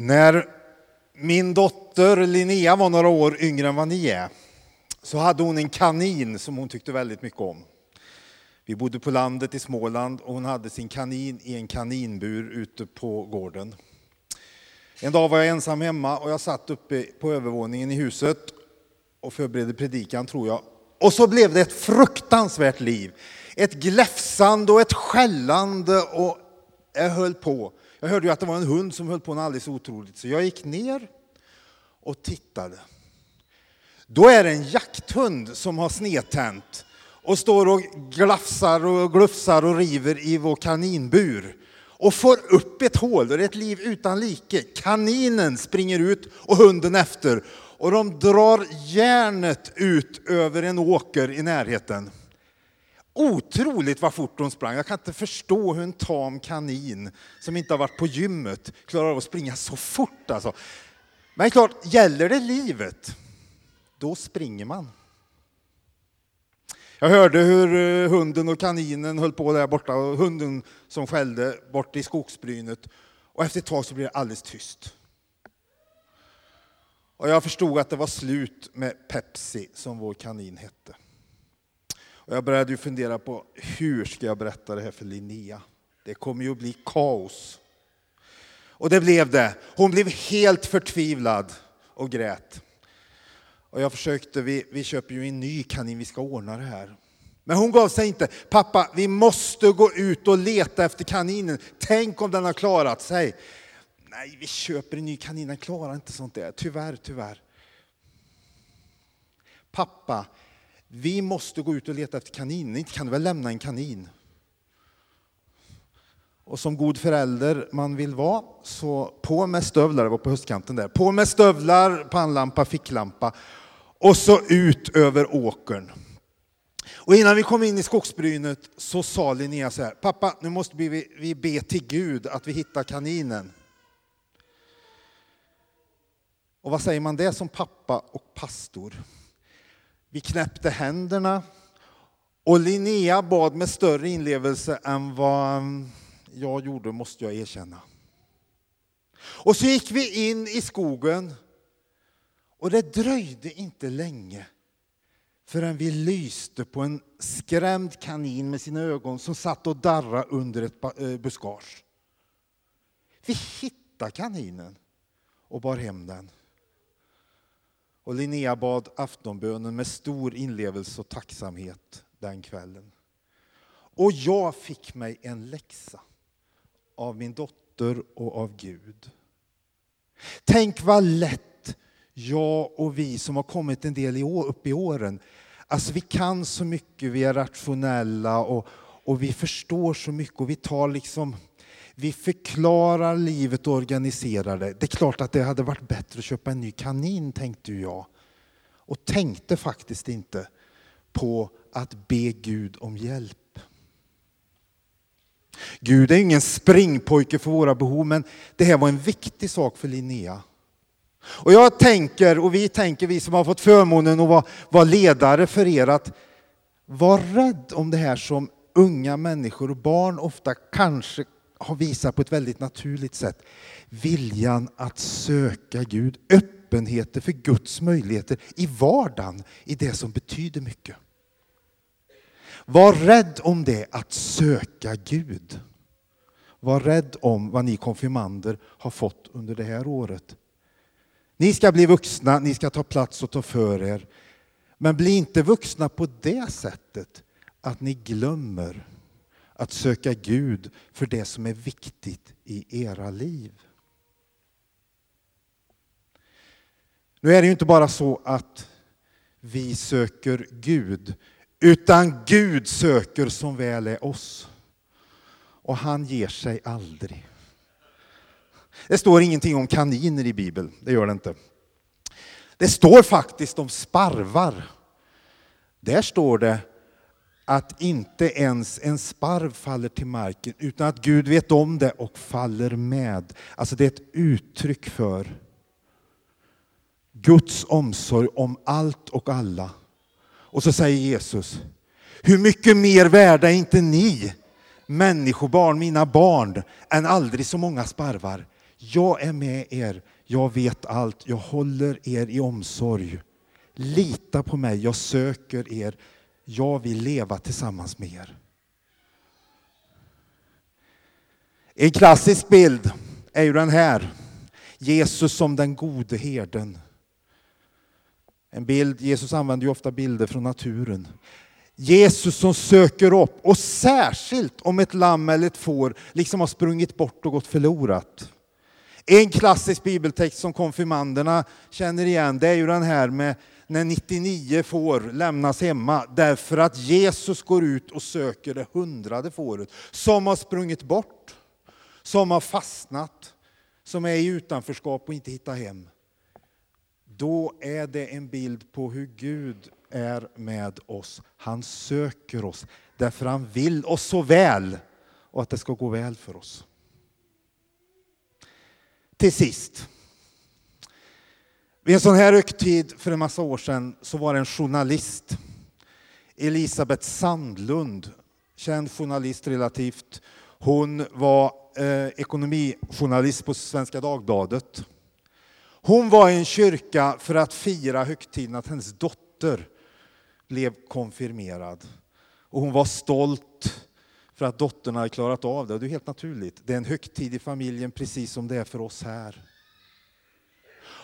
När min dotter Linnea var några år yngre än vad ni är så hade hon en kanin som hon tyckte väldigt mycket om. Vi bodde på landet i Småland och hon hade sin kanin i en kaninbur ute på gården. En dag var jag ensam hemma och jag satt uppe på övervåningen i huset och förberedde predikan tror jag. Och så blev det ett fruktansvärt liv. Ett gläfsande och ett skällande och jag höll på. Jag hörde ju att det var en hund som höll på något alldeles otroligt så jag gick ner och tittade. Då är det en jakthund som har snedtänt och står och glafsar och glufsar och river i vår kaninbur och får upp ett hål. Det är ett liv utan like. Kaninen springer ut och hunden efter och de drar järnet ut över en åker i närheten. Otroligt vad fort hon sprang. Jag kan inte förstå hur en tam kanin som inte har varit på gymmet klarar av att springa så fort. Alltså. Men klart, gäller det livet, då springer man. Jag hörde hur eh, hunden och kaninen höll på där borta, och hunden som skällde bort i skogsbrynet. Och efter ett tag så blev det alldeles tyst. Och jag förstod att det var slut med Pepsi, som vår kanin hette. Och jag började ju fundera på hur ska jag berätta det här för Linnea? Det kommer ju att bli kaos. Och det blev det. Hon blev helt förtvivlad och grät. Och jag försökte, vi, vi köper ju en ny kanin, vi ska ordna det här. Men hon gav sig inte. Pappa, vi måste gå ut och leta efter kaninen. Tänk om den har klarat sig. Nej, vi köper en ny kanin, den klarar inte sånt där. Tyvärr, tyvärr. Pappa, vi måste gå ut och leta efter kaninen. Inte kan du väl lämna en kanin? Och som god förälder man vill vara, så på med stövlar, det var på höstkanten där, på med stövlar, pannlampa, ficklampa och så ut över åkern. Och innan vi kom in i skogsbrynet så sa Linnea så här, pappa nu måste vi, vi be till Gud att vi hittar kaninen. Och vad säger man det som pappa och pastor? Vi knäppte händerna och Linnea bad med större inlevelse än vad mm, jag gjorde, måste jag erkänna. Och så gick vi in i skogen och det dröjde inte länge förrän vi lyste på en skrämd kanin med sina ögon som satt och darrade under ett eh, buskage. Vi hittade kaninen och bar hem den. Och Linnea bad aftonbönen med stor inlevelse och tacksamhet den kvällen. Och jag fick mig en läxa av min dotter och av Gud. Tänk vad lätt jag och vi som har kommit en del upp i åren, alltså vi kan så mycket, vi är rationella och, och vi förstår så mycket och vi tar liksom vi förklarar livet och organiserar det. Det är klart att det hade varit bättre att köpa en ny kanin, tänkte jag. Och tänkte faktiskt inte på att be Gud om hjälp. Gud är ingen springpojke för våra behov, men det här var en viktig sak för Linnea. Och jag tänker, och vi tänker, vi som har fått förmånen att vara, vara ledare för er, att var rädd om det här som unga människor och barn ofta kanske har visat på ett väldigt naturligt sätt. Viljan att söka Gud, öppenheten för Guds möjligheter i vardagen, i det som betyder mycket. Var rädd om det, att söka Gud. Var rädd om vad ni konfirmander har fått under det här året. Ni ska bli vuxna, ni ska ta plats och ta för er. Men bli inte vuxna på det sättet att ni glömmer att söka Gud för det som är viktigt i era liv. Nu är det ju inte bara så att vi söker Gud, utan Gud söker som väl är oss. Och han ger sig aldrig. Det står ingenting om kaniner i Bibeln, det gör det inte. Det står faktiskt om sparvar. Där står det att inte ens en sparv faller till marken utan att Gud vet om det och faller med. Alltså det är ett uttryck för Guds omsorg om allt och alla. Och så säger Jesus, hur mycket mer värda är inte ni, människobarn, mina barn, än aldrig så många sparvar? Jag är med er, jag vet allt, jag håller er i omsorg. Lita på mig, jag söker er, jag vill leva tillsammans med er. En klassisk bild är ju den här. Jesus som den gode herden. En bild, Jesus använder ju ofta bilder från naturen. Jesus som söker upp, och särskilt om ett lamm eller ett får liksom har sprungit bort och gått förlorat. En klassisk bibeltext som konfirmanderna känner igen, det är ju den här med när 99 får lämnas hemma därför att Jesus går ut och söker det hundrade fåret som har sprungit bort, som har fastnat, som är i utanförskap och inte hittar hem. Då är det en bild på hur Gud är med oss. Han söker oss därför han vill oss så väl och att det ska gå väl för oss. Till sist. Vid en sån här högtid för en massa år sedan så var det en journalist, Elisabeth Sandlund, känd journalist relativt. Hon var eh, ekonomijournalist på Svenska Dagbladet. Hon var i en kyrka för att fira högtiden att hennes dotter blev konfirmerad. Och hon var stolt för att dottern hade klarat av det. Det är helt naturligt. Det är en högtid i familjen precis som det är för oss här.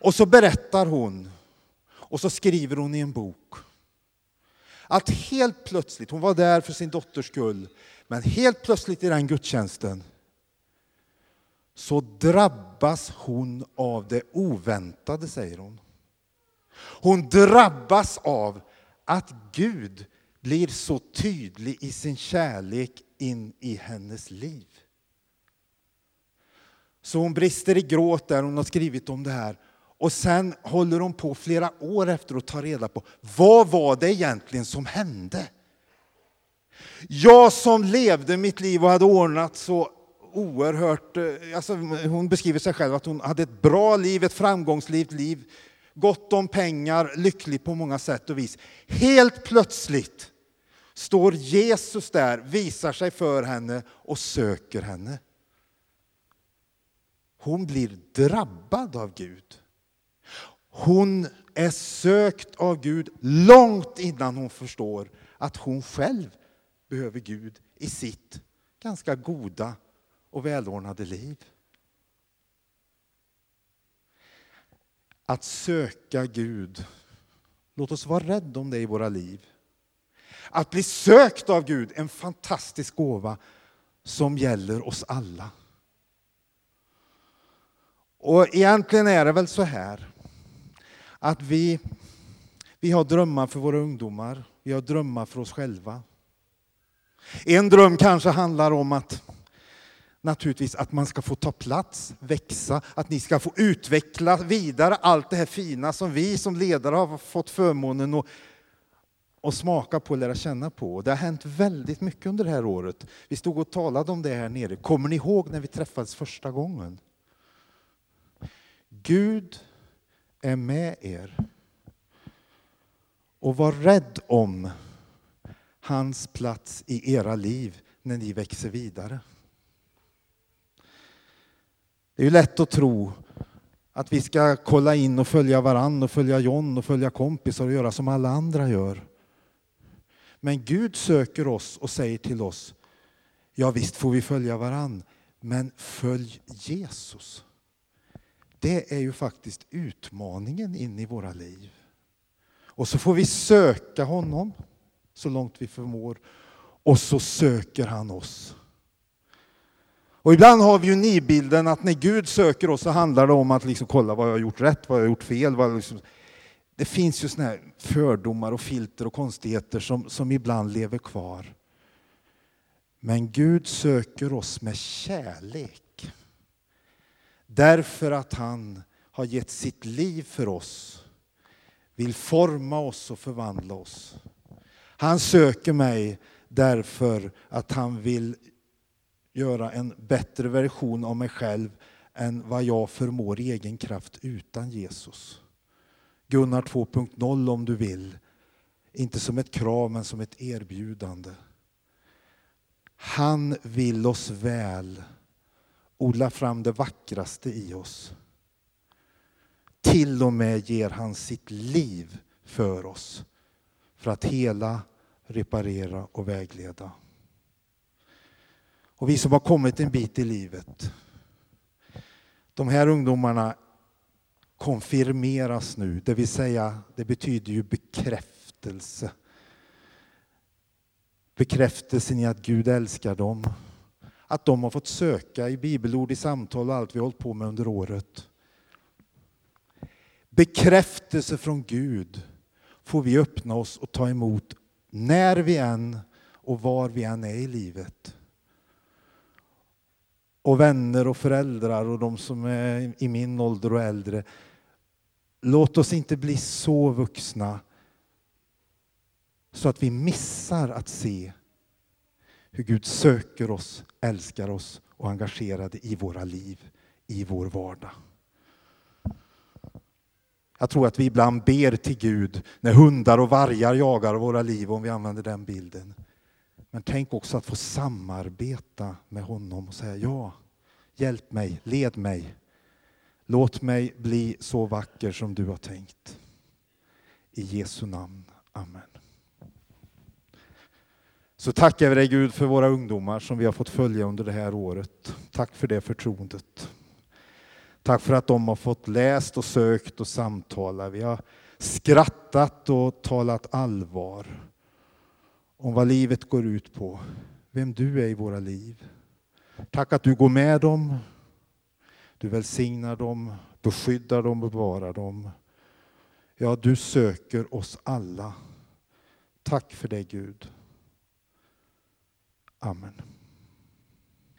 Och så berättar hon, och så skriver hon i en bok, att helt plötsligt, hon var där för sin dotters skull, men helt plötsligt i den gudstjänsten så drabbas hon av det oväntade, säger hon. Hon drabbas av att Gud blir så tydlig i sin kärlek in i hennes liv. Så hon brister i gråt där, hon har skrivit om det här. Och sen håller hon på flera år efter att ta reda på vad var det egentligen som hände. Jag som levde mitt liv och hade ordnat så oerhört... Eh, alltså hon beskriver sig själv att hon hade ett bra liv, ett framgångsrikt liv. Gott om pengar, lycklig på många sätt och vis. Helt plötsligt står Jesus där, visar sig för henne och söker henne. Hon blir drabbad av Gud. Hon är sökt av Gud långt innan hon förstår att hon själv behöver Gud i sitt ganska goda och välordnade liv. Att söka Gud. Låt oss vara rädda om det i våra liv. Att bli sökt av Gud, en fantastisk gåva som gäller oss alla. Och egentligen är det väl så här att vi, vi har drömmar för våra ungdomar, vi har drömmar för oss själva. En dröm kanske handlar om att naturligtvis att man ska få ta plats, växa, att ni ska få utveckla vidare allt det här fina som vi som ledare har fått förmånen att och smaka på och lära känna på. Det har hänt väldigt mycket under det här året. Vi stod och talade om det här nere. Kommer ni ihåg när vi träffades första gången? Gud är med er. Och var rädd om hans plats i era liv när ni växer vidare. Det är ju lätt att tro att vi ska kolla in och följa varann och följa John och följa kompisar och göra som alla andra gör. Men Gud söker oss och säger till oss, ja visst får vi följa varann, men följ Jesus. Det är ju faktiskt utmaningen in i våra liv. Och så får vi söka honom så långt vi förmår och så söker han oss. Och ibland har vi ju nidbilden att när Gud söker oss så handlar det om att liksom kolla vad jag har gjort rätt, vad jag har gjort fel. Vad liksom... Det finns ju såna här fördomar och filter och konstigheter som, som ibland lever kvar. Men Gud söker oss med kärlek. Därför att han har gett sitt liv för oss. Vill forma oss och förvandla oss. Han söker mig därför att han vill göra en bättre version av mig själv än vad jag förmår i egen kraft utan Jesus. Gunnar 2.0 om du vill. Inte som ett krav men som ett erbjudande. Han vill oss väl odlar fram det vackraste i oss. Till och med ger han sitt liv för oss för att hela, reparera och vägleda. Och vi som har kommit en bit i livet, de här ungdomarna konfirmeras nu, det vill säga det betyder ju bekräftelse. Bekräftelsen i att Gud älskar dem. Att de har fått söka i bibelord, i samtal och allt vi har hållit på med under året. Bekräftelse från Gud får vi öppna oss och ta emot när vi än och var vi än är i livet. Och vänner och föräldrar och de som är i min ålder och äldre. Låt oss inte bli så vuxna så att vi missar att se hur Gud söker oss, älskar oss och engagerade i våra liv, i vår vardag. Jag tror att vi ibland ber till Gud när hundar och vargar jagar våra liv, om vi använder den bilden. Men tänk också att få samarbeta med honom och säga ja, hjälp mig, led mig. Låt mig bli så vacker som du har tänkt. I Jesu namn. Amen. Så tackar vi dig Gud för våra ungdomar som vi har fått följa under det här året. Tack för det förtroendet. Tack för att de har fått läst och sökt och samtala. Vi har skrattat och talat allvar om vad livet går ut på, vem du är i våra liv. Tack att du går med dem, du välsignar dem, beskyddar dem, bevarar dem. Ja, du söker oss alla. Tack för det Gud. Amen.